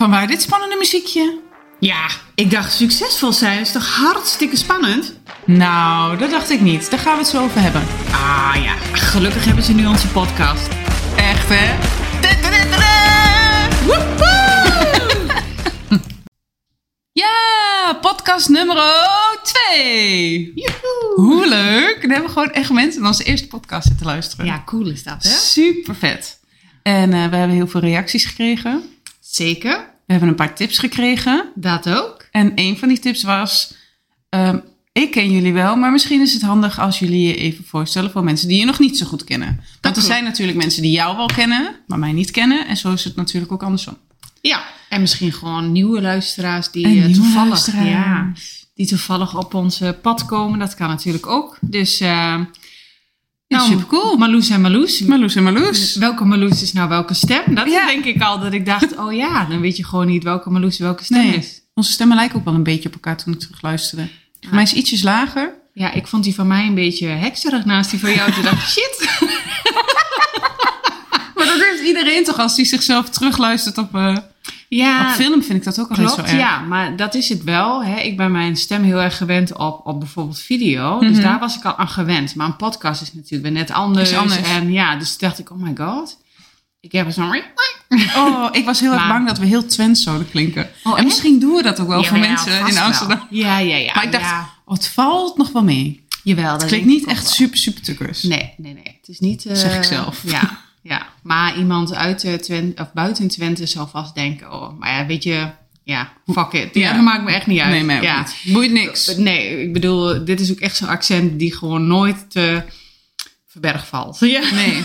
Vanwaar dit spannende muziekje? Ja, ik dacht succesvol zijn is toch hartstikke spannend? Nou, dat dacht ik niet. Daar gaan we het zo over hebben. Ah ja, gelukkig hebben ze nu onze podcast. Echt, hè? ja, podcast nummer 2. Hoe leuk. Dan hebben we gewoon echt mensen in onze eerste podcast zitten luisteren. Ja, cool is dat, hè? Super vet. En eh, we hebben heel veel reacties gekregen. Zeker, We hebben een paar tips gekregen. dat ook. En een van die tips was: ehm, Ik ken jullie wel, maar misschien is het handig als jullie je even voorstellen voor mensen die je nog niet zo goed kennen. Want er zijn natuurlijk mensen die jou wel kennen, maar mij niet kennen. En zo is het natuurlijk ook andersom. Ja, en misschien gewoon nieuwe luisteraars die eh, nieuwe toevallig, luisteraars. Ja, die toevallig op ons eh, pad komen. Dat kan natuurlijk ook. Dus, eh nou, supercool. Marloes en Marloes. Marloes en Marloes. Welke Marloes is nou welke stem? Dat Ja. denk ik al dat ik dacht, oh ja, dan weet je gewoon niet welke Marloes welke stem Nee, is. onze stemmen lijken ook wel een beetje op elkaar toen ik terug luisterde. Voor mij is ietsjes lager. Ja, ik vond die van mij een beetje hekserig naast die van jou. Toen dacht ik, shit. Maar dat heeft iedereen toch als hij zichzelf terugluistert op, eh, Ja, op film, vind ik dat ook al zo erg. Ja, maar dat is het wel. Hè. Ik ben mijn stem heel erg gewend op, op bijvoorbeeld video. Dus Mhm. daar was ik al aan gewend. Maar een podcast is natuurlijk weer net anders. Is anders. En ja, dus toen dacht ik, oh my god. Ik heb zo'n... Oh, ik was heel erg bang dat we heel Twents zouden klinken. Oh, en misschien doen we dat ook wel voor mensen in wel. Amsterdam. Ja, ja, ja. Maar ik dacht, ja. oh, het valt nog wel mee. Jawel, dat Het klinkt niet echt wel. super, super tukkers. Nee, nee, nee. Het is niet... eh, Zeg ik zelf. Ja, ja. Maar iemand uit eh, Twente, of buiten Twente zal vast denken... Oh, maar ja, weet je... Ja, fuck it. Ja, Ja. dat maakt me echt niet uit. Nee, mij ook ja. niet. Boeit niks. Nee, ik bedoel, dit is ook echt zo'n accent die gewoon nooit te verberg valt. Ja. Nee.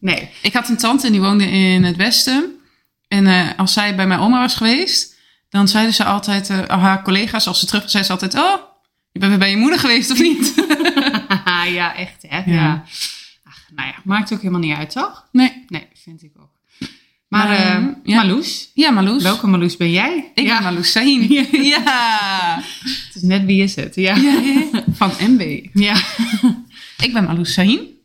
Nee. Ik had een tante en die woonde in het westen. En eh, als zij bij mijn oma was geweest, dan zeiden ze altijd, eh, haar collega's, als ze terug was, zei ze altijd, oh, je bent weer bij je moeder geweest of niet? ja, echt hè. Ja. Ja. Nou ja, maakt ook helemaal niet uit, toch? nee. Nee, vind ik ook. Maar, Maar, eh, ja. Marloes, Ja, Marloes. welke Marloes ben jij? Ik ja. ben Marloes Sahin. Ja. ja. Het is net wie is het? Ja. Van MB. Ja. Ik ben Marloes Sahin.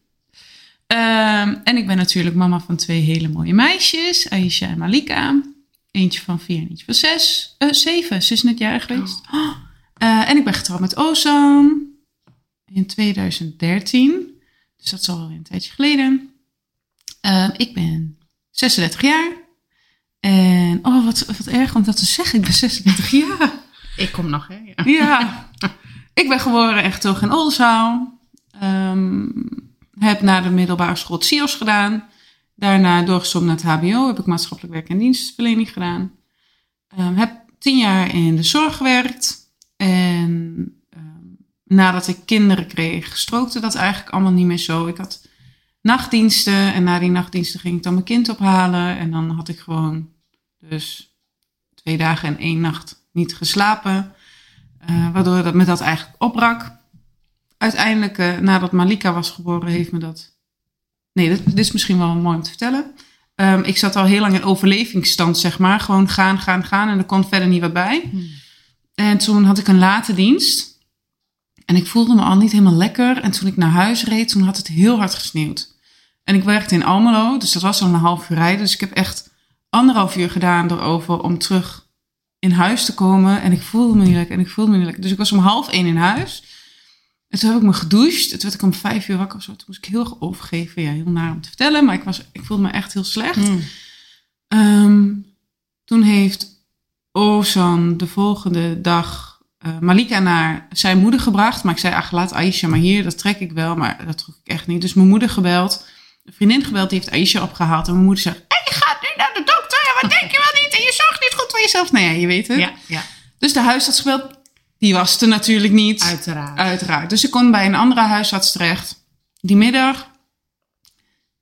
Ehm, en ik ben natuurlijk mama van twee hele mooie meisjes, Aisha en Malika. Eentje van vier en eentje van zes. Eh, zeven, ze is net jarig geweest. Oh. Eh, en ik ben getrouwd met Ozan in 2013. Dus dat is al wel een tijdje geleden. Ehm, ik ben 36 jaar. En, oh wat, wat erg om dat te zeggen, ik ben 36 jaar. Ik kom nog, hè? Ja. Ja, ik ben geboren en getogen in Oldenzaal. Ehm, heb na de middelbare school het CIO's gedaan. Daarna doorgestroomd naar het HBO. Heb ik maatschappelijk werk en dienstverlening gedaan. Ehm, heb tien jaar in de zorg gewerkt. En nadat ik kinderen kreeg, strookte dat eigenlijk allemaal niet meer zo. Ik had nachtdiensten. En na die nachtdiensten ging ik dan mijn kind ophalen. En dan had ik gewoon dus twee dagen en één nacht niet geslapen. Eh, waardoor dat, me dat eigenlijk opbrak. Uiteindelijk, eh, nadat Malika was geboren, heeft me dat. Nee, dit, dit is misschien wel mooi om te vertellen. Ehm, ik zat al heel lang in overlevingsstand, zeg maar. Gewoon gaan, gaan, gaan. En er kon verder niet wat bij. En toen had ik een late dienst. En ik voelde me al niet helemaal lekker. En toen ik naar huis reed, toen had het heel hard gesneeuwd. En ik werkte in Almelo, dus dat was al een half uur rijden. Dus ik heb echt anderhalf uur gedaan erover om terug in huis te komen. En ik voelde me niet lekker en ik voelde me niet lekker. Dus ik was om half één in huis. En toen heb ik me gedoucht. Toen werd ik om vijf uur wakker of zo. Toen moest ik heel erg overgeven. Ja, heel naar om te vertellen. Maar ik, was, ik voelde me echt heel slecht. Mm. Ehm, toen heeft Ozan de volgende dag eh, Malika naar zijn moeder gebracht. Maar ik zei, ach, laat Aisha maar hier. Dat trek ik wel, maar dat trok ik echt niet. Dus mijn moeder gebeld. Een vriendin gebeld, die heeft Aisha opgehaald. En mijn moeder zegt, en je gaat nu naar de dokter. Wat denk je wel niet? En je zorgt niet goed voor jezelf. Nou ja, je weet het. Ja, ja, Dus de huisarts gebeld. Die was er natuurlijk niet. uiteraard. Uiteraard. Dus ik kon bij een andere huisarts terecht. Die middag.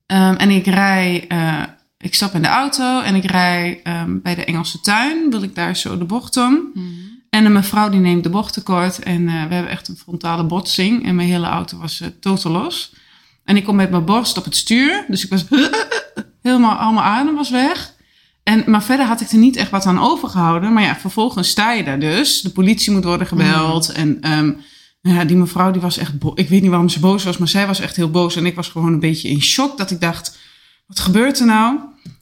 Ehm, en ik rij, eh, ik stap in de auto en ik rij ehm, bij de Engelse tuin. Wil ik daar zo de bocht om. Mhm. En een mevrouw die neemt de bocht tekort. En eh, we hebben echt een frontale botsing. En mijn hele auto was eh, totaal los. En ik kom met mijn borst op het stuur. Dus ik was helemaal, al mijn adem was weg. En, maar verder had ik er niet echt wat aan overgehouden. Maar ja, vervolgens sta je daar dus. De politie moet worden gebeld. En ehm, ja, die mevrouw die was echt... Ik weet niet waarom ze boos was, maar zij was echt heel boos. En ik was gewoon een beetje in shock. Dat ik dacht, wat gebeurt er nou?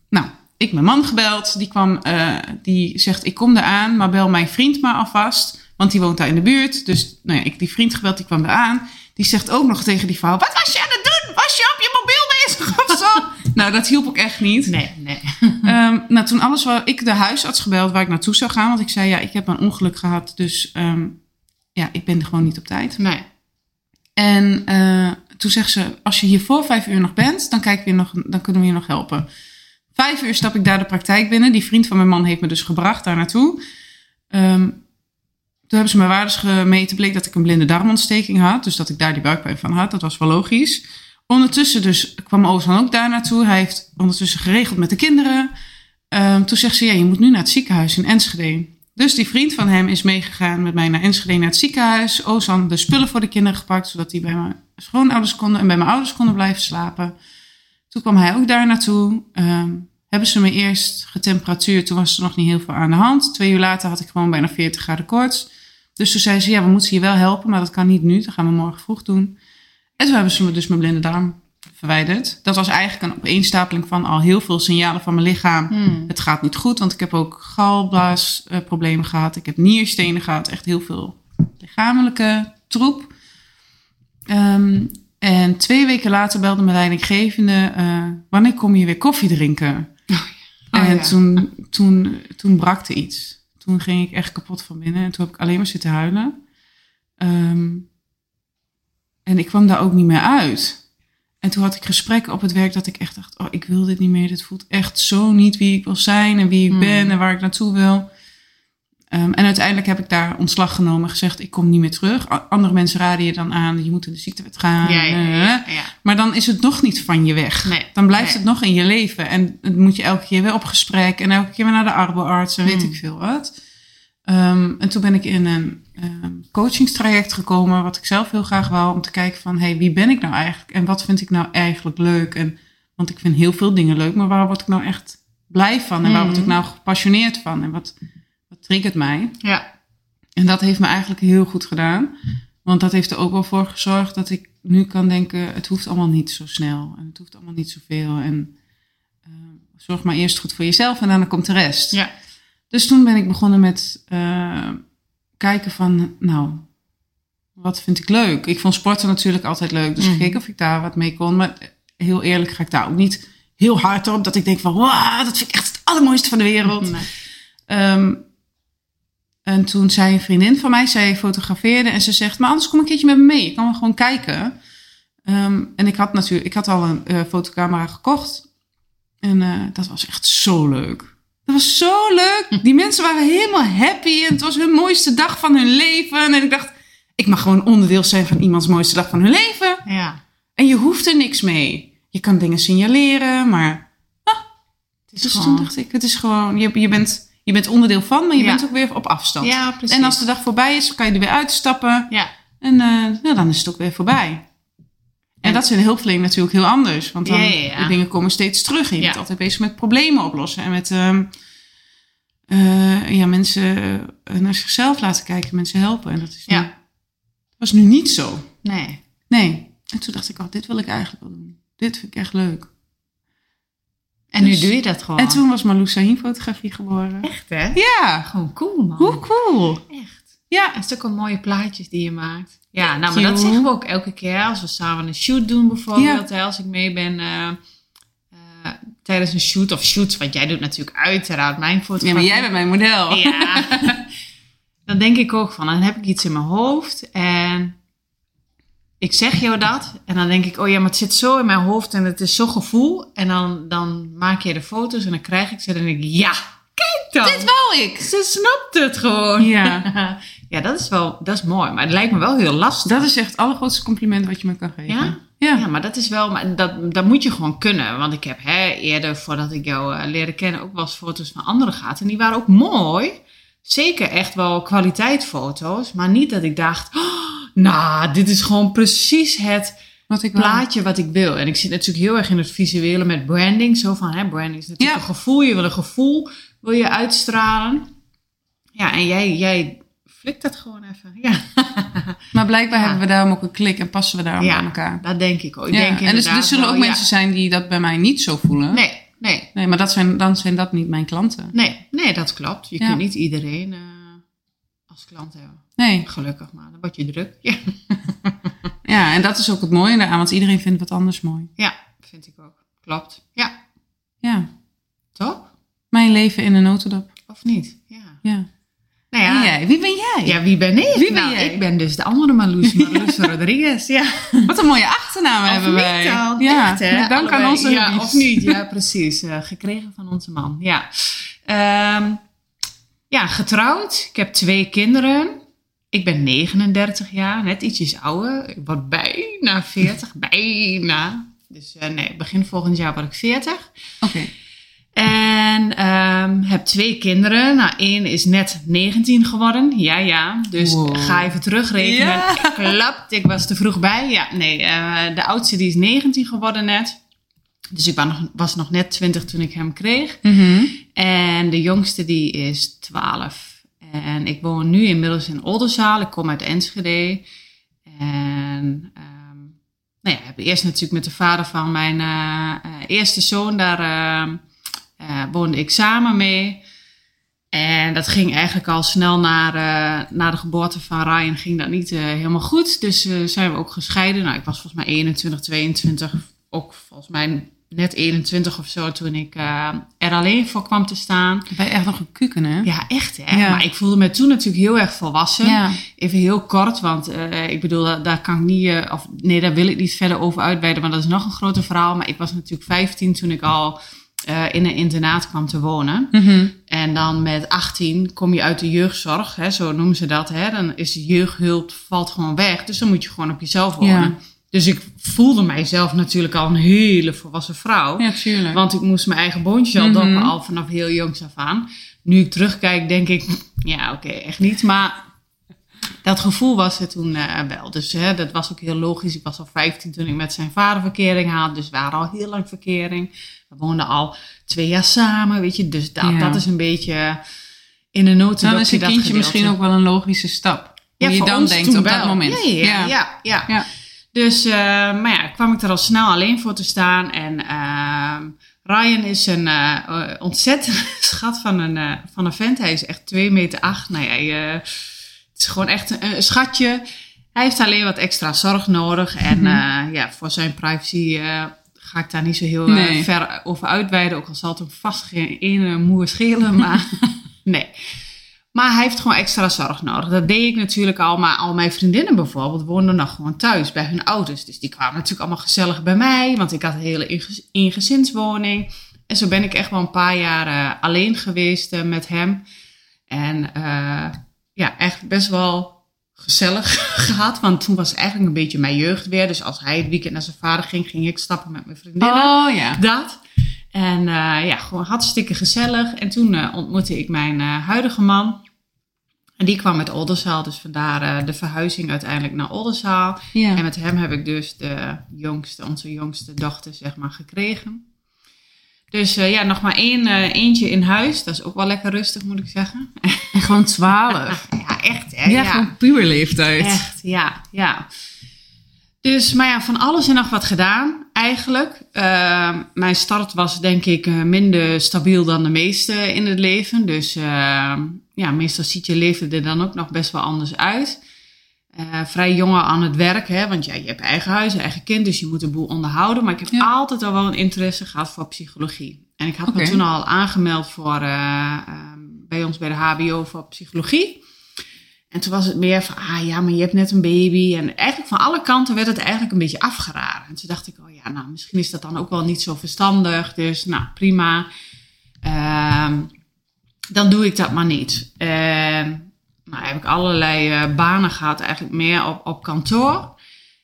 Nou, ik mijn man gebeld. Die kwam, eh, die zegt, ik kom eraan, maar bel mijn vriend maar alvast. Want die woont daar in de buurt. Dus nou ja, ik die vriend gebeld, die kwam eraan. Die zegt ook nog tegen die vrouw, wat was je aan het doen? Was je op je mobiel bezig of zo? nou, dat hielp ook echt niet. Nee, nee. Ehm, nou, toen alles was, ik de huisarts gebeld waar ik naartoe zou gaan. Want ik zei, ja, ik heb een ongeluk gehad. Dus ehm, ja, ik ben er gewoon niet op tijd. Nee. En eh, toen zegt ze, als je hier voor vijf uur nog bent, dan, kijken we nog, dan kunnen we je nog helpen. Vijf uur stap ik daar de praktijk binnen. Die vriend van mijn man heeft me dus gebracht daar naartoe. Ehm, toen hebben ze mijn waardes gemeten. Bleek dat ik een blinde darmontsteking had. Dus dat ik daar die buikpijn van had. Dat was wel logisch. Ondertussen dus kwam Ozan ook daar naartoe. Hij heeft ondertussen geregeld met de kinderen. Ehm, toen zegt ze, je moet nu naar het ziekenhuis in Enschede. Dus die vriend van hem is meegegaan met mij naar Enschede naar het ziekenhuis. Ozan de spullen voor de kinderen gepakt, zodat die bij mijn schoonouders konden en bij mijn ouders konden blijven slapen. Toen kwam hij ook daar naartoe. Ehm, hebben ze me eerst getemperatuurd, toen was er nog niet heel veel aan de hand. Twee uur later had ik gewoon bijna 40 graden koorts. Dus toen zei ze, ja, we moeten je wel helpen, maar dat kan niet nu. Dat gaan we morgen vroeg doen. En toen hebben ze me dus mijn blinde darm verwijderd. Dat was eigenlijk een opeenstapeling van al heel veel signalen van mijn lichaam. Hmm. Het gaat niet goed, want ik heb ook galblaasproblemen gehad. Ik heb nierstenen gehad, echt heel veel lichamelijke troep. Ehm, en twee weken later belde mijn leidinggevende, eh, wanneer kom je weer koffie drinken? Oh, en ja. toen, toen, toen brak er iets. Toen ging ik echt kapot van binnen. En toen heb ik alleen maar zitten huilen. Ehm, en ik kwam daar ook niet meer uit. En toen had ik gesprekken op het werk dat ik echt dacht... oh, ik wil dit niet meer. Dit voelt echt zo niet wie ik wil zijn... en wie ik Hmm. ben en waar ik naartoe wil. Ehm, en uiteindelijk heb ik daar ontslag genomen. Gezegd, ik kom niet meer terug. Andere mensen raden je dan aan... je moet in de ziektewet gaan. Ja, ja, ja, ja. Maar dan is het nog niet van je weg. Nee, Dan blijft nee. het nog in je leven. En dan moet je elke keer weer op gesprek. En elke keer weer naar de arboarts. En weet Hmm. ik veel wat. Ehm, en toen ben ik in een ehm, coachingstraject gekomen. Wat ik zelf heel graag wou. Om te kijken van, hey, wie ben ik nou eigenlijk? En wat vind ik nou eigenlijk leuk? En, want ik vind heel veel dingen leuk. Maar waar word ik nou echt blij van? En waar word ik Hmm. nou gepassioneerd van? En wat triggert mij? Ja. En dat heeft me eigenlijk heel goed gedaan. Want dat heeft er ook wel voor gezorgd dat ik nu kan denken: het hoeft allemaal niet zo snel. En het hoeft allemaal niet zoveel. En eh, zorg maar eerst goed voor jezelf en daarna komt de rest. Ja. Dus toen ben ik begonnen met eh, kijken van, nou, wat vind ik leuk? Ik vond sporten natuurlijk altijd leuk. Dus Mhm. ik keek of ik daar wat mee kon. Maar heel eerlijk ga ik daar ook niet heel hard op. Dat ik denk van, wow, dat vind ik echt het allermooiste van de wereld. Nee. Ehm, en toen zei een vriendin van mij, zij fotografeerde en ze zegt, maar anders kom een keertje met me mee. Je kan wel gewoon kijken. Ehm, en ik had natuurlijk, ik had al een eh, fotocamera gekocht. En eh, dat was echt zo leuk. Dat was zo leuk. Die mensen waren helemaal happy en het was hun mooiste dag van hun leven. En ik dacht, ik mag gewoon onderdeel zijn van iemands mooiste dag van hun leven. Ja. En je hoeft er niks mee. Je kan dingen signaleren, maar Het is dus gewoon... toen dacht ik, het is gewoon, je, je, bent, je bent onderdeel van, maar je Ja. bent ook weer op afstand. Ja, precies. en als de dag voorbij is, kan je er weer uitstappen. Ja. En eh, nou, dan is het ook weer voorbij. En dat is in de hulpverlening natuurlijk heel anders. Want dan, Ja, ja, ja. die dingen komen steeds terug. En je bent altijd bezig met problemen oplossen. En met ehm, eh, ja, mensen eh, naar zichzelf laten kijken. Mensen helpen. En dat, is nu, was nu niet zo. Nee. Nee. En toen dacht ik, oh, dit wil ik eigenlijk wel doen. Dit vind ik echt leuk. En nu Dus- doe je dat gewoon. En toen was Malou Sahin fotografie geboren. Echt, hè? Ja. Gewoon cool, man. Hoe cool. Echt. Ja. En stukken mooie plaatjes die je maakt. Ja, nou, maar dat zeggen we ook elke keer. Als we samen een shoot doen bijvoorbeeld. Hè, als ik mee ben eh, eh, tijdens een shoot. Of shoots, want jij doet natuurlijk uiteraard mijn fotografie. Ja, maar jij bent mijn model. Ja. dan denk ik ook van, dan heb ik iets in mijn hoofd. En ik zeg jou dat. En dan denk ik, oh ja, maar het zit zo in mijn hoofd. En het is zo gevoel. En dan, dan maak je de foto's en dan krijg ik ze. En dan denk ik, ja, kijk dan. Dit wou ik. Ze snapt het gewoon. Ja. ja, dat is wel dat is mooi. Maar het lijkt me wel heel lastig. Dat is echt het allergrootste compliment wat je me kan geven. Ja? Ja. Ja, maar dat is wel, maar dat, dat moet je gewoon kunnen. Want ik heb hè, eerder, voordat ik jou eh, leerde kennen, ook wel eens foto's van anderen gehad. En die waren ook mooi. Zeker echt wel kwaliteitsfoto's. Maar niet dat ik dacht, oh, nou, dit is gewoon precies het Wat ik wel- plaatje wat ik wil. En ik zit natuurlijk heel erg in het visuele met branding. Zo van, hè, branding is natuurlijk Ja. een gevoel. Je wil een gevoel, wil je uitstralen. Ja, en jij, jij flikt dat gewoon even. Ja, Maar blijkbaar Ja. hebben we daarom ook een klik en passen we daarom Ja. bij elkaar. dat denk ik ook. Ik ja. denk en dus er zullen ook wel, mensen zijn die dat bij mij niet zo voelen. Nee, nee. Nee, maar dat zijn, dan zijn dat niet mijn klanten. Nee, nee, dat klopt. Je kunt niet iedereen eh, als klant hebben. Nee. Gelukkig maar, dan word je druk. Ja. Ja, en dat is ook het mooie eraan, want iedereen vindt wat anders mooi. ja, vind ik ook. Klopt. Ja, Ja. toch? Mijn leven in een notendop. Of niet? Ja. Ja. Nou ja, jij? Wie ben jij? ja wie ben ik? Wie ben Nou, jij? Ik ben dus de andere Marloes, Marloes Rodriguez. Ja. Wat een mooie achternaam hebben wij. niet? Ja, Echt, hè? met dank aan onze Ja, of niet? Ja, precies. Eh, gekregen van onze man. Ja. Ehm, ja, getrouwd. Ik heb twee kinderen. Ik ben 39 jaar, net ietsjes ouder. Ik word bijna 40. bijna. Dus eh, nee, begin volgend jaar word ik 40. Oké. En ehm, heb twee kinderen. Nou, één is net 19 geworden. Ja, ja. Dus Wow. ga even terugrekenen. Ja. Klopt, ik was te vroeg bij. Ja, nee. eh, de oudste die is 19 geworden net. Dus ik was nog, was nog net 20 toen ik hem kreeg. Mhm. En de jongste die is 12. En ik woon nu inmiddels in Oldenzaal. Ik kom uit Enschede. En ehm, nou ja, heb eerst natuurlijk met de vader van mijn eh, eh, eerste zoon, daar eh, woonde ik samen mee. En dat ging eigenlijk al snel na, de geboorte van Ryan ging dat niet helemaal goed. Dus eh, zijn we ook gescheiden. Nou, ik was volgens mij 21, 22, ook volgens mij net 21 of zo toen ik eh, er alleen voor kwam te staan. Ben je echt nog een kuken, hè? Ja, echt hè. Ja. Maar ik voelde me toen natuurlijk heel erg volwassen. Ja. Even heel kort, want eh, ik bedoel, daar, daar kan ik niet, eh, of nee, daar wil ik niet verder over uitweiden, want dat is nog een groter verhaal. Maar ik was natuurlijk 15 toen ik al in een internaat kwam te wonen. Mhm. En dan met 18 kom je uit de jeugdzorg, hè, zo noemen ze dat. Hè. Dan is de jeugdhulp, valt gewoon weg. Dus dan moet je gewoon op jezelf wonen. Ja. Dus ik voelde mijzelf natuurlijk al een hele volwassen vrouw. Ja, tuurlijk. Want ik moest mijn eigen boontje al doppen, al vanaf heel jongs af aan. Nu ik terugkijk, denk ik, ja, oké, echt niet. Maar dat gevoel was er toen eh, wel. Dus hè, dat was ook heel logisch. Ik was al 15 toen ik met zijn vader verkering had. Dus we waren al heel lang verkering. We woonden al twee jaar samen, weet je. Dus dat, Ja. dat is een beetje in een notendopje dan is een kindje gedeelte. misschien ook wel een logische stap. Hoe je dan denkt op dat moment. Ja, ja, ja. ja, Ja. Dus, eh, maar ja, kwam ik er al snel alleen voor te staan. En ehm, Ryan is een eh, eh, ontzettend schat van een, van een vent. Hij is echt 2 meter acht. Nou ja, het is gewoon echt een, een schatje. Hij heeft alleen wat extra zorg nodig. En Mhm. ja, voor zijn privacy ga ik daar niet zo heel Nee. ver over uitweiden. Ook al zal het hem vast geen ene moer schelen. Maar nee. Maar hij heeft gewoon extra zorg nodig. Dat deed ik natuurlijk al. Maar al mijn vriendinnen bijvoorbeeld woonden nog gewoon thuis bij hun ouders. Dus die kwamen natuurlijk allemaal gezellig bij mij. Want ik had een hele ingez- ingezinswoning. En zo ben ik echt wel een paar jaar alleen geweest eh, met hem. En eh, ja, echt best wel gezellig gehad. Want toen was eigenlijk een beetje mijn jeugd weer. Dus als hij het weekend naar zijn vader ging, ging ik stappen met mijn vriendinnen. Oh ja. Dat. En eh, ja, gewoon hartstikke gezellig. En toen eh, ontmoette ik mijn eh, huidige man. En die kwam uit Oldenzaal, dus vandaar de verhuizing uiteindelijk naar Oldenzaal. ja. En met hem heb ik dus de jongste, onze jongste dochter, zeg maar, gekregen. Dus ja, nog maar één, eentje in huis. Dat is ook wel lekker rustig, moet ik zeggen. En gewoon twaalf. ja, echt hè. Ja, gewoon puur leeftijd. Echt, ja, ja. Dus, maar ja, van alles en nog wat gedaan, eigenlijk. Ehm, mijn start was denk ik eh, minder stabiel dan de meeste in het leven. Dus ehm, ja, meestal ziet je leven er dan ook nog best wel anders uit. Eh, vrij jongen aan het werk, hè, want ja, je hebt eigen huis, eigen kind, dus je moet een boel onderhouden. Maar ik heb Ja. altijd al wel een interesse gehad voor psychologie. En ik had me toen al aangemeld voor, eh, ehm, bij ons bij de HBO voor psychologie. En toen was het meer van, ah ja, maar je hebt net een baby. En eigenlijk van alle kanten werd het eigenlijk een beetje afgeraden. En toen dacht ik, oh ja, nou, misschien is dat dan ook wel niet zo verstandig. Dus, nou, prima. Ehm, dan doe ik dat maar niet. En nou, heb ik allerlei eh, banen gehad, eigenlijk meer op, op kantoor.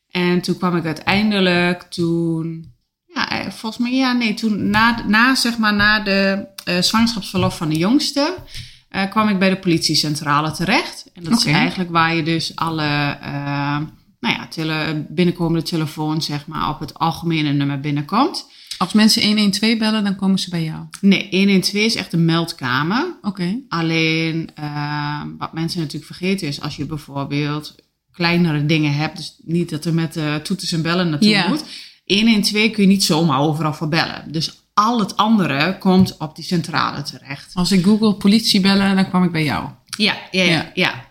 En toen kwam ik uiteindelijk toen, ja, eh, volgens mij, ja, nee, toen na, na zeg maar, na de eh, zwangerschapsverlof van de jongste, eh, kwam ik bij de politiecentrale terecht. En dat is eigenlijk waar je dus alle, eh, nou ja, tele, binnenkomende telefoons, zeg maar, op het algemene nummer binnenkomt. Als mensen 112 bellen, dan komen ze bij jou. Nee, 112 is echt een meldkamer. Oké. Alleen eh, wat mensen natuurlijk vergeten is als je bijvoorbeeld kleinere dingen hebt, dus niet dat er met toeters en bellen naartoe Ja. moet. 112 kun je niet zomaar overal voor bellen. Dus al het andere komt op die centrale terecht. Als ik Google politie bellen, dan kwam ik bij jou. Ja, ja, ja. Ja.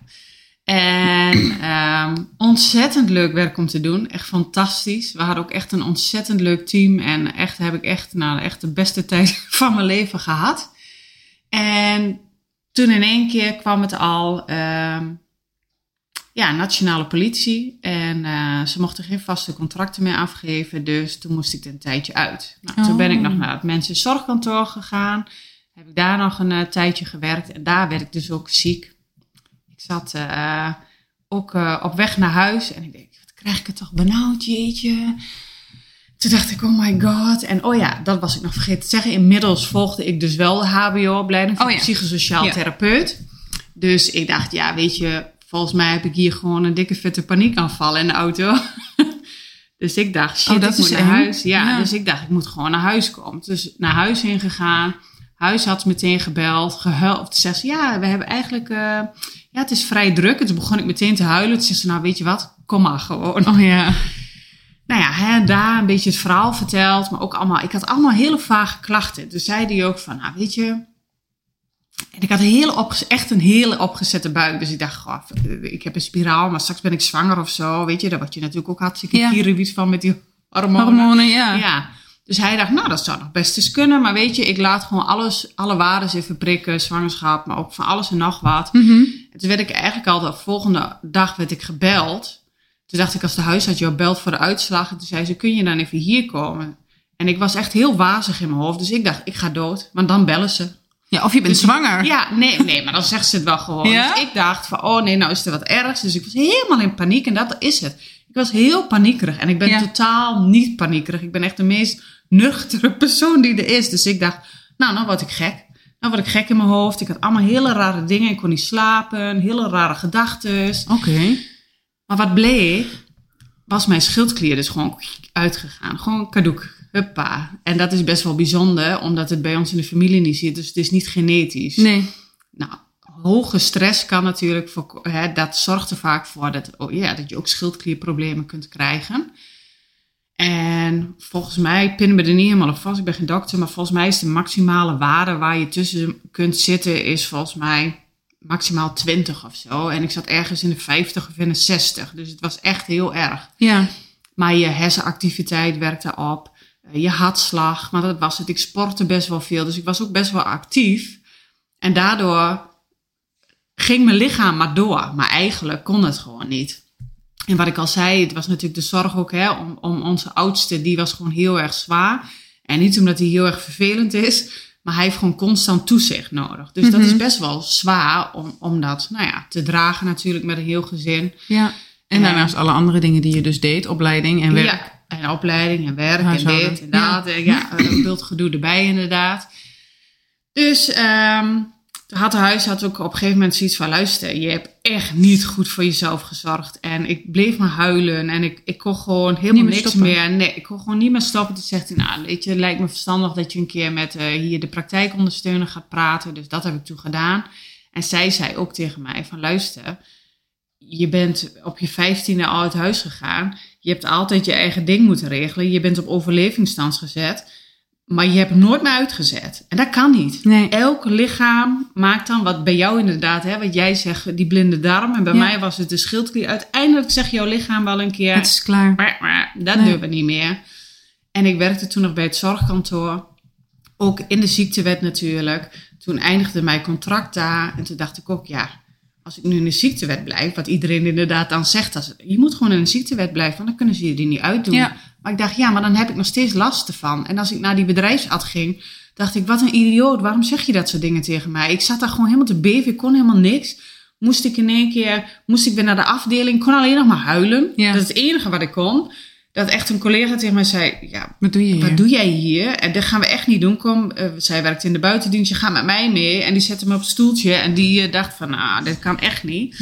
En ehm, ontzettend leuk werk om te doen. Echt fantastisch. We hadden ook echt een ontzettend leuk team. En echt heb ik echt, nou, echt de beste tijd van mijn leven gehad. En toen in één keer kwam het al, ehm, ja, nationale politie. En eh, ze mochten geen vaste contracten meer afgeven. Dus toen moest ik er een tijdje uit. Nou, Toen Oh. ben ik nog naar het mensenzorgkantoor gegaan. Heb ik daar nog een eh, tijdje gewerkt. En daar werd ik dus ook ziek. Ik zat eh, ook op weg naar huis. En ik denk, wat krijg ik het toch benauwd, jeetje. Toen dacht ik, oh my god. En oh ja, dat was ik nog vergeten te zeggen. Inmiddels volgde ik dus wel de HBO-opleiding voor Oh ja. psychosociaal Ja. therapeut. Dus ik dacht, ja, weet je, volgens mij heb ik hier gewoon een dikke vette paniekaanval in de auto. dus ik dacht, shit, Oh, dat ik moet naar eng. huis. Ja, Ja. dus ik dacht, ik moet gewoon naar huis komen. Dus naar huis heen gegaan. Huisarts meteen gebeld, gehuild. Toen zegt ze, ja, we hebben eigenlijk, eh, ja, het is vrij druk. En toen begon ik meteen te huilen. Toen zegt ze, nou, weet je wat, kom maar gewoon. Oh ja. Nou ja, hè, daar een beetje het verhaal verteld, maar ook allemaal, ik had allemaal hele vage klachten. Dus zei hij ook van, nou weet je, en ik had een hele opge- echt een hele opgezette buik. Dus ik dacht, goh, ik heb een spiraal, maar straks ben ik zwanger of zo. Weet je, daar word je natuurlijk ook hartstikke Ja. kierenwiet van met die hormonen. Hormonen, ja. Ja. Dus hij dacht, nou, dat zou nog best eens kunnen. Maar weet je, ik laat gewoon alles, alle waardes even prikken, zwangerschap, maar ook van alles en nog wat. Mhm. En toen werd ik eigenlijk al de volgende dag werd ik gebeld. Toen dacht ik, als de huisarts jou belt voor de uitslag. En toen zei ze, kun je dan even hier komen? En ik was echt heel wazig in mijn hoofd. Dus ik dacht, ik ga dood. Want dan bellen ze. Ja, of je bent zwanger. Ja, nee, nee, maar dan zegt ze het wel gewoon. Ja? Dus ik dacht van, oh nee, nou is er wat ergs. Dus ik was helemaal in paniek en dat is het. Ik was heel paniekerig en ik ben Ja. totaal niet paniekerig. Ik ben echt de meest nuchtere persoon die er is. Dus ik dacht, nou, nou word ik gek. Nou word ik gek in mijn hoofd. Ik had allemaal hele rare dingen. Ik kon niet slapen, hele rare gedachten. Oké. Maar wat bleek, was mijn schildklier dus gewoon uitgegaan. Gewoon kadoek. Huppa. En dat is best wel bijzonder, omdat het bij ons in de familie niet zit. Dus het is niet genetisch. Nee. Nou, hoge stress kan natuurlijk, voor, hè, dat zorgt er vaak voor dat, oh ja, dat je ook schildklierproblemen kunt krijgen. En volgens mij pinnen we er niet helemaal op vast. Ik ben geen dokter, maar volgens mij is de maximale waarde waar je tussen kunt zitten, is volgens mij maximaal 20 of zo. En ik zat ergens in de 50 of in de 60. Dus het was echt heel erg. Ja. Maar je hersenactiviteit werkte op. eh, Je hartslag, maar dat was het. Ik sportte best wel veel, dus ik was ook best wel actief. En daardoor ging mijn lichaam maar door. Maar eigenlijk kon het gewoon niet. En wat ik al zei, het was natuurlijk de zorg ook hè, om, om onze oudste. Die was gewoon heel erg zwaar. En niet omdat hij heel erg vervelend is, maar hij heeft gewoon constant toezicht nodig. Dus dat Mhm. is best wel zwaar om, om dat nou ja, te dragen natuurlijk met een heel gezin. Ja. En daarnaast alle andere dingen die je dus deed, opleiding en werk. Ja, en opleiding en werk Huishouden. en dit en dat. Ja, ja een bult gedoe erbij inderdaad. Dus toen had de huisarts ook op een gegeven moment zoiets van... luister, je hebt echt niet goed voor jezelf gezorgd. En ik bleef maar huilen en ik, ik kon gewoon helemaal meer niks stoppen. meer. Nee, ik kon gewoon niet meer stoppen. Toen zegt hij, nou weet je, het lijkt me verstandig dat je een keer met eh, hier de praktijkondersteuner gaat praten. Dus dat heb ik toen gedaan. En zij zei ook tegen mij van luister, je bent op je vijftiende al uit huis gegaan. Je hebt altijd je eigen ding moeten regelen. Je bent op overlevingsstand gezet. Maar je hebt nooit meer uitgezet. En dat kan niet. Nee. Elk lichaam maakt dan wat bij jou inderdaad, hè, wat jij zegt, die blinde darm. En bij Ja. mij was het de schildklier. Uiteindelijk zegt jouw lichaam wel een keer, Het is klaar. "Mwah, mwah, dat Nee. doen we niet meer. En ik werkte toen nog bij het zorgkantoor. Ook in de ziektewet natuurlijk. Toen eindigde mijn contract daar. En toen dacht ik ook, ja, als ik nu in de ziektewet blijf, wat iedereen inderdaad dan zegt, als, je moet gewoon in de ziektewet blijven, want dan kunnen ze je die niet uitdoen. Ja. Maar ik dacht, ja, maar dan heb ik nog steeds last ervan. En als ik naar die bedrijfsarts ging, dacht ik, wat een idioot, waarom zeg je dat soort dingen tegen mij? Ik zat daar gewoon helemaal te beven, ik kon helemaal niks. Moest ik in één keer, moest ik weer naar de afdeling, ik kon alleen nog maar huilen. Ja. Dat is het enige wat ik kon. Dat echt een collega tegen mij zei, ja, Wat doe je hier? wat doe jij hier? En dat gaan we echt niet doen. Kom, eh, zij werkt in de buitendienst, je gaat met mij mee. En die zette me op een stoeltje en die eh, dacht van, nou, dit kan echt niet.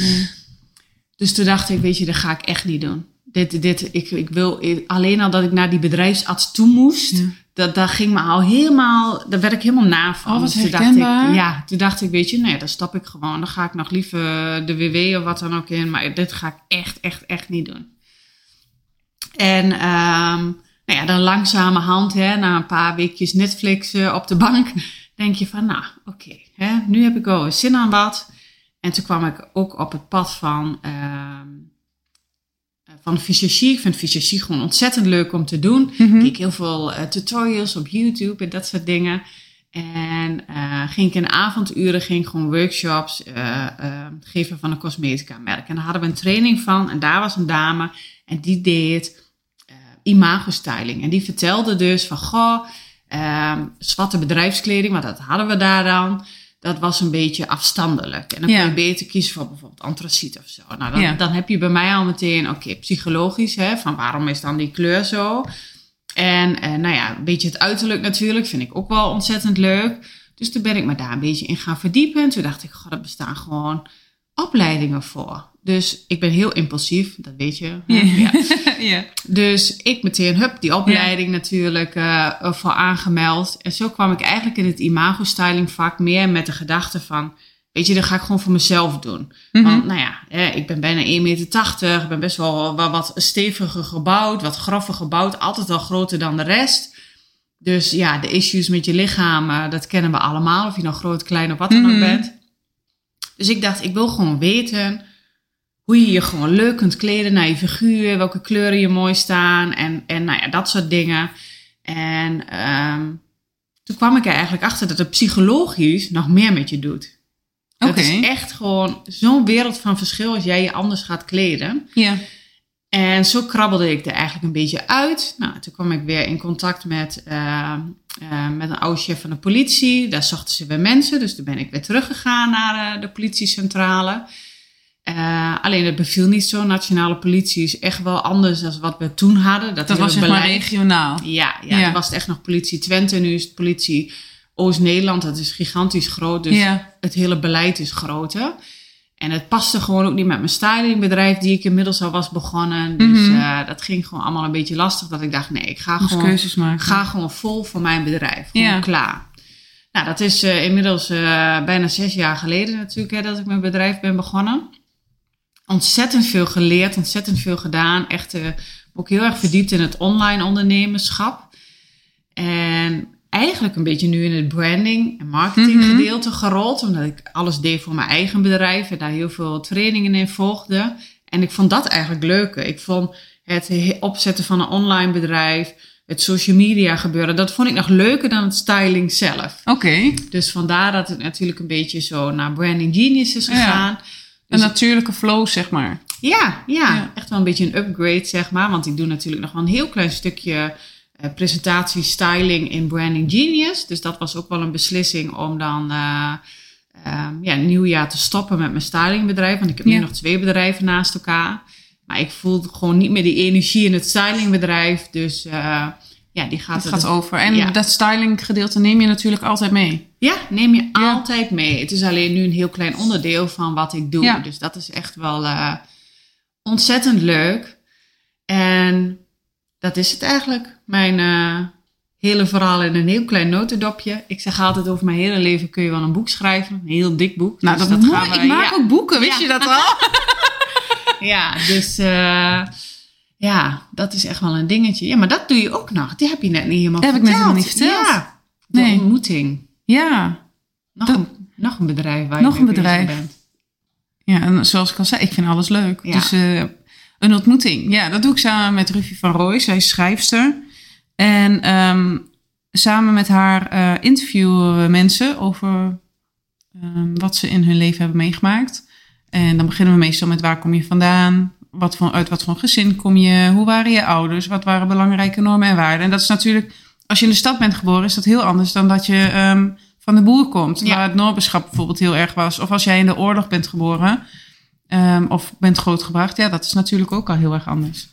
Dus toen dacht ik, weet je, dat ga ik echt niet doen. Dit, dit, ik, ik wil, alleen al dat ik naar die bedrijfsarts toe moest, Ja. dat, dat ging me al helemaal, daar werd ik helemaal na van. Oh, wat toen dacht ik, ja, toen dacht ik, weet je, nee, dan stap ik gewoon. Dan ga ik nog liever de WW of wat dan ook in. Maar dit ga ik echt, echt, echt niet doen. En ehm, nou ja, dan langzamerhand, hè, na een paar weekjes Netflix eh, op de bank, denk je van, nou, oké, nu heb ik wel zin aan wat. En toen kwam ik ook op het pad van, ehm, eh, van fysiologie. Ik vind fysiologie gewoon ontzettend leuk om te doen. Mhm. Ik keek heel veel eh, tutorials op YouTube en dat soort dingen. En eh, ging ik in avonduren ging gewoon workshops eh, eh, geven van een cosmetica merk. En daar hadden we een training van. En daar was een dame en die deed eh imago styling. En die vertelde dus van, goh, ehm, zwarte bedrijfskleding, want dat hadden we daar dan. Dat was een beetje afstandelijk. En dan Ja. kun je beter kiezen voor bijvoorbeeld antraciet of zo. Nou, dan, Ja. dan heb je bij mij al meteen, oké, psychologisch, hè, van waarom is dan die kleur zo? En eh, nou ja, een beetje het uiterlijk natuurlijk vind ik ook wel ontzettend leuk. Dus toen ben ik me daar een beetje in gaan verdiepen. En toen dacht ik, god, er bestaan gewoon opleidingen voor. Dus ik ben heel impulsief, dat weet je. Ja. Dus ik meteen, hup, die opleiding natuurlijk eh, voor aangemeld. En zo kwam ik eigenlijk in het imago-styling vak meer met de gedachte van... Weet je, dat ga ik gewoon voor mezelf doen. Mhm. Want nou ja, ik ben bijna 1,80 meter. Ik ben best wel, wat steviger gebouwd, wat groffer gebouwd. Altijd al groter dan de rest. Dus ja, de issues met je lichaam, eh, dat kennen we allemaal. Of je nou groot, klein of wat dan ook Mhm. bent. Dus ik dacht, ik wil gewoon weten hoe je je gewoon leuk kunt kleden naar je figuur. Welke kleuren je mooi staan. En, en nou ja, dat soort dingen. En ehm, toen kwam ik er eigenlijk achter dat het psychologisch nog meer met je doet. Het is echt gewoon zo'n wereld van verschil als jij je anders gaat kleden. Ja. En zo krabbelde ik er eigenlijk een beetje uit. Nou, toen kwam ik weer in contact met, eh, eh, met een oude chef van de politie. Daar zochten ze weer mensen, dus toen ben ik weer teruggegaan naar eh, de politiecentrale. Alleen het beviel niet zo. Nationale politie is echt wel anders dan wat we toen hadden. Dat hele was zeg maar regionaal. Ja, ja, Ja. toen was het echt nog politie Twente. Nu is het politie Oost-Nederland. Dat is gigantisch groot. Dus Ja. het hele beleid is groter. En het paste gewoon ook niet met mijn stylingbedrijf, die ik inmiddels al was begonnen. Dus Mhm. eh, dat ging gewoon allemaal een beetje lastig. Dat ik dacht, nee, ik ga Moest gewoon, keuzes maken. ga gewoon vol voor mijn bedrijf. Gewoon Ja. klaar. Nou, dat is eh, inmiddels eh, bijna zes jaar geleden natuurlijk hè, dat ik mijn bedrijf ben begonnen. Ontzettend veel geleerd, ontzettend veel gedaan. Echt ook heel erg verdiept in het online ondernemerschap. En eigenlijk een beetje nu in het branding en marketing Mhm. gedeelte gerold. Omdat ik alles deed voor mijn eigen bedrijf en daar heel veel trainingen in volgde. En ik vond dat eigenlijk leuker. Ik vond het he- opzetten van een online bedrijf, het social media gebeuren, dat vond ik nog leuker dan het styling zelf. Oké. Dus vandaar dat het natuurlijk een beetje zo naar Branding Genius is Ja. gegaan. Een Dus- natuurlijke flow, zeg maar. Ja, ja, Ja. echt wel een beetje een upgrade, zeg maar. Want ik doe natuurlijk nog wel een heel klein stukje eh, presentatie, styling in Branding Genius. Dus dat was ook wel een beslissing om dan eh ehm, ja, een nieuw jaar te stoppen met mijn stylingbedrijf. Want ik heb nu nog twee bedrijven naast elkaar. Maar ik voel gewoon niet meer die energie in het stylingbedrijf. Dus eh, ja, die gaat Het er gaat dus- over. En Ja. dat styling gedeelte neem je natuurlijk altijd mee. Ja, neem je Ja. altijd mee. Het is alleen nu een heel klein onderdeel van wat ik doe. Ja. Dus dat is echt wel ontzettend leuk. En dat is het eigenlijk. Mijn eh, hele verhaal in een heel klein notendopje. Ik zeg altijd over mijn hele leven kun je wel een boek schrijven. Een heel dik boek. Nou, Dus dat, mooi. gaan we- Ik maak ja. ook boeken, wist Ja. je dat al? Ja, dus eh, ja, dat is echt wel een dingetje. Ja, maar dat doe je ook nog. Die heb je net niet helemaal Dat heb ik net verteld. helemaal niet verteld. Ja, de Nee. ontmoeting. Ja. Nog, Dat- een, nog een bedrijf waar Nog je een bedrijf. bent. Ja, en zoals ik al zei, ik vind alles leuk. Ja. Dus eh, een ontmoeting. Ja, dat doe ik samen met Ruffy van Rooij. Zij is schrijfster. En ehm, samen met haar eh, interviewen we mensen over ehm, wat ze in hun leven hebben meegemaakt. En dan beginnen we meestal met waar kom je vandaan? Wat voor, uit wat voor gezin kom je? Hoe waren je ouders? Wat waren belangrijke normen en waarden? En dat is natuurlijk, als je in de stad bent geboren, is dat heel anders dan dat je ehm, van de boer komt. Ja. Waar het Noorderschap bijvoorbeeld heel erg was. Of als jij in de oorlog bent geboren ehm, of bent grootgebracht. Ja, dat is natuurlijk ook al heel erg anders.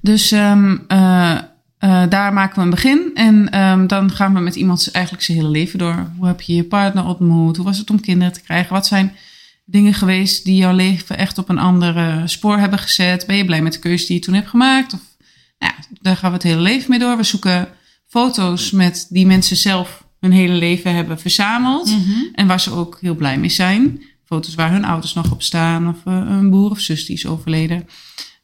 Dus ehm, eh, eh, daar maken we een begin. En ehm, dan gaan we met iemand eigenlijk zijn hele leven door. Hoe heb je je partner ontmoet? Hoe was het om kinderen te krijgen? Wat zijn dingen geweest die jouw leven echt op een ander spoor hebben gezet? Ben je blij met de keuze die je toen hebt gemaakt? Of, nou ja, daar gaan we het hele leven mee door. We zoeken foto's met die mensen zelf hun hele leven hebben verzameld. Mhm. En waar ze ook heel blij mee zijn. Foto's waar hun ouders nog op staan. Of eh, een broer of zus die is overleden.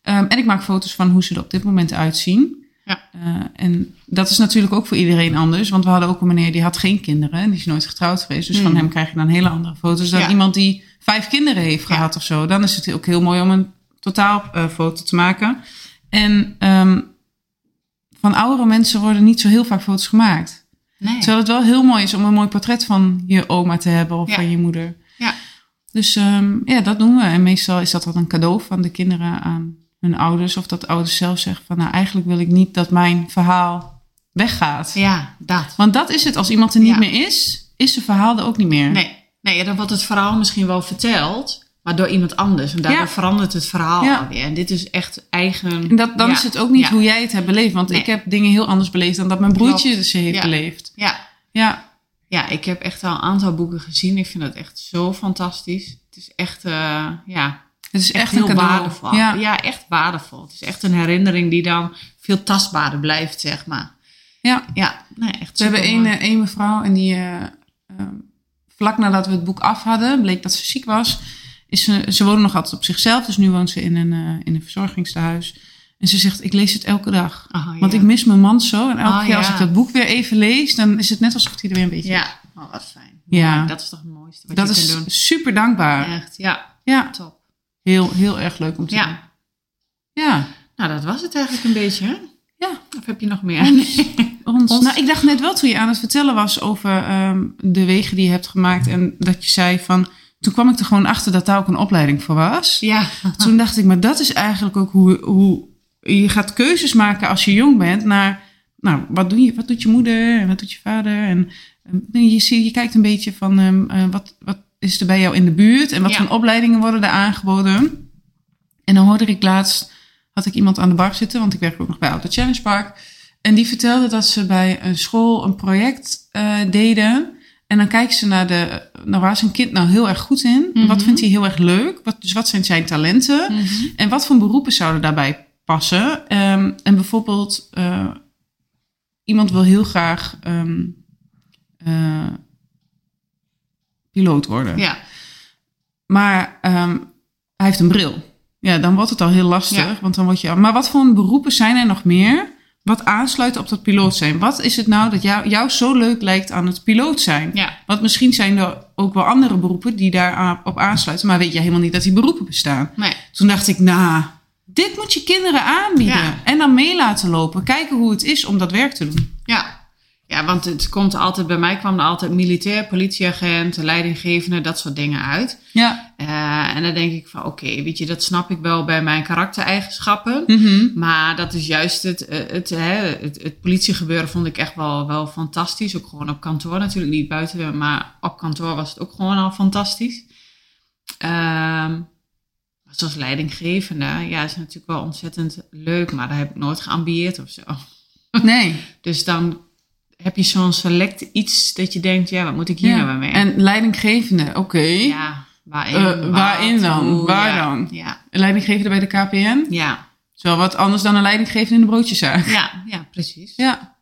Ehm, en ik maak foto's van hoe ze er op dit moment uitzien. Ja. Eh, en dat is natuurlijk ook voor iedereen anders. Want we hadden ook een meneer die had geen kinderen. Die is nooit getrouwd geweest. Dus van Hmm. hem krijg je dan hele andere foto's dan Ja. iemand die vijf kinderen heeft Ja. gehad of zo. Dan is het ook heel mooi om een totaalfoto te maken. En ehm, van oudere mensen worden niet zo heel vaak foto's gemaakt. Nee. Terwijl het wel heel mooi is om een mooi portret van je oma te hebben of Ja. van je moeder. Dus ehm, ja, dat doen we. En meestal is dat dan een cadeau van de kinderen aan hun ouders. Of dat de ouders zelf zeggen van nou eigenlijk wil ik niet dat mijn verhaal weggaat. Ja, dat. Want dat is het. Als iemand er niet Ja. meer is, is zijn verhaal er ook niet meer. Nee, nee, dan wordt het verhaal misschien wel verteld, maar door iemand anders. En daardoor Ja. verandert het verhaal Ja. alweer. En dit is echt eigen... En dat, dan is het ook niet hoe jij het hebt beleefd. Want Nee. ik heb dingen heel anders beleefd dan dat mijn broertje ze heeft beleefd. Ja. Ja, ja, ik heb echt al een aantal boeken gezien. Ik vind dat echt zo fantastisch. Het is echt, eh, ja, het is echt, echt een heel cadeau. waardevol. Ja. Ja. echt waardevol. Het is echt een herinnering die dan veel tastbaarder blijft, zeg maar. ja. Ja, nee, echt We hebben één, eh, één mevrouw en die eh, ehm, vlak nadat we het boek af hadden, bleek dat ze ziek was. Is ze, ze woonde nog altijd op zichzelf, dus nu woont ze in een, eh, in een verzorgingstehuis. En ze zegt, ik lees het elke dag. Oh, Want ik mis mijn man zo. En elke Oh, keer als ja. ik dat boek weer even lees, dan is het net alsof hij er weer een beetje... Ja, oh, wat fijn. Ja. Dat is toch het mooiste wat Dat je is kunt doen. super dankbaar. Echt, ja, Ja, top. heel, heel erg leuk om te doen. Ja, Ja. nou dat was het eigenlijk een beetje, hè? Ja. Of heb je nog meer? Ons. Ons- Nou, ik dacht net wel toen je aan het vertellen was over ehm, de wegen die je hebt gemaakt. En dat je zei van. Toen kwam ik er gewoon achter dat daar ook een opleiding voor was. ja. Toen dacht ik, maar dat is eigenlijk ook hoe, hoe je gaat keuzes maken als je jong bent. Naar, nou, wat, doe je, wat doet je moeder en wat doet je vader? En ehm, je, je kijkt een beetje van ehm, eh, wat, wat is er bij jou in de buurt en wat Ja. voor opleidingen worden er aangeboden. En dan hoorde ik laatst, had ik iemand aan de bar zitten, want ik werk ook nog bij Auto Challenge Park. En die vertelde dat ze bij een school een project eh, deden. En dan kijken ze naar de, nou waar is een kind nou heel erg goed in? Mhm. Wat vindt hij heel erg leuk? Wat, dus wat zijn zijn talenten? Mhm. En wat voor beroepen zouden daarbij passen? Ehm, en bijvoorbeeld, eh, iemand wil heel graag ehm, eh, piloot worden. Ja, Maar ehm, hij heeft een bril. Ja, dan wordt het al heel lastig. Ja. Want dan word je. Maar wat voor beroepen zijn er nog meer? Wat aansluit op dat piloot zijn? Wat is het nou dat jou, jou zo leuk lijkt aan het piloot zijn? ja, Want misschien zijn er ook wel andere beroepen die daar op aansluiten. Maar weet je helemaal niet dat die beroepen bestaan. nee. Toen dacht ik, nou, dit moet je kinderen aanbieden. Ja. En dan mee laten lopen. Kijken hoe het is om dat werk te doen. Ja. Ja, want het komt altijd, bij mij kwam er altijd militair, politieagent, leidinggevende, dat soort dingen uit. Ja. Eh, en dan denk ik van, oké, weet je, dat snap ik wel bij mijn karaktereigenschappen. Mhm. Maar dat is juist het, eh, het, hè, het, het politiegebeuren vond ik echt wel, wel fantastisch. Ook gewoon op kantoor natuurlijk, niet buiten, maar op kantoor was het ook gewoon al fantastisch. Zoals leidinggevende, ja, is natuurlijk wel ontzettend leuk, maar daar heb ik nooit geambieerd of zo. Nee. Dus dan heb je zo'n select iets dat je denkt, ja, wat moet ik hier nou Ja. mee? En leidinggevende, oké. ja, waarin? Eh, waarin dan? hoe, Waar ja, dan? Ja, Leidinggevende bij de KPN. ja, Is wel wat anders dan een leidinggevende in de broodjeszaak. ja, ja, precies. Ja.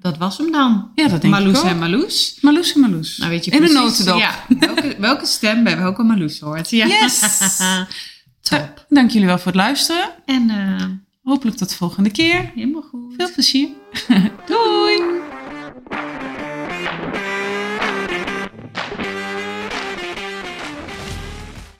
Dat was hem dan. Ja, dat denk Marloes ik ook. en Marloes. Marloes en Marloes. Nou weet je in een precies, notendop. Ja, welke, welke stem bij welke Marloes hoort. Ja. Yes! Top. Dank jullie wel voor het luisteren. En eh, Hopelijk tot de volgende keer. helemaal goed. Veel plezier. Doei!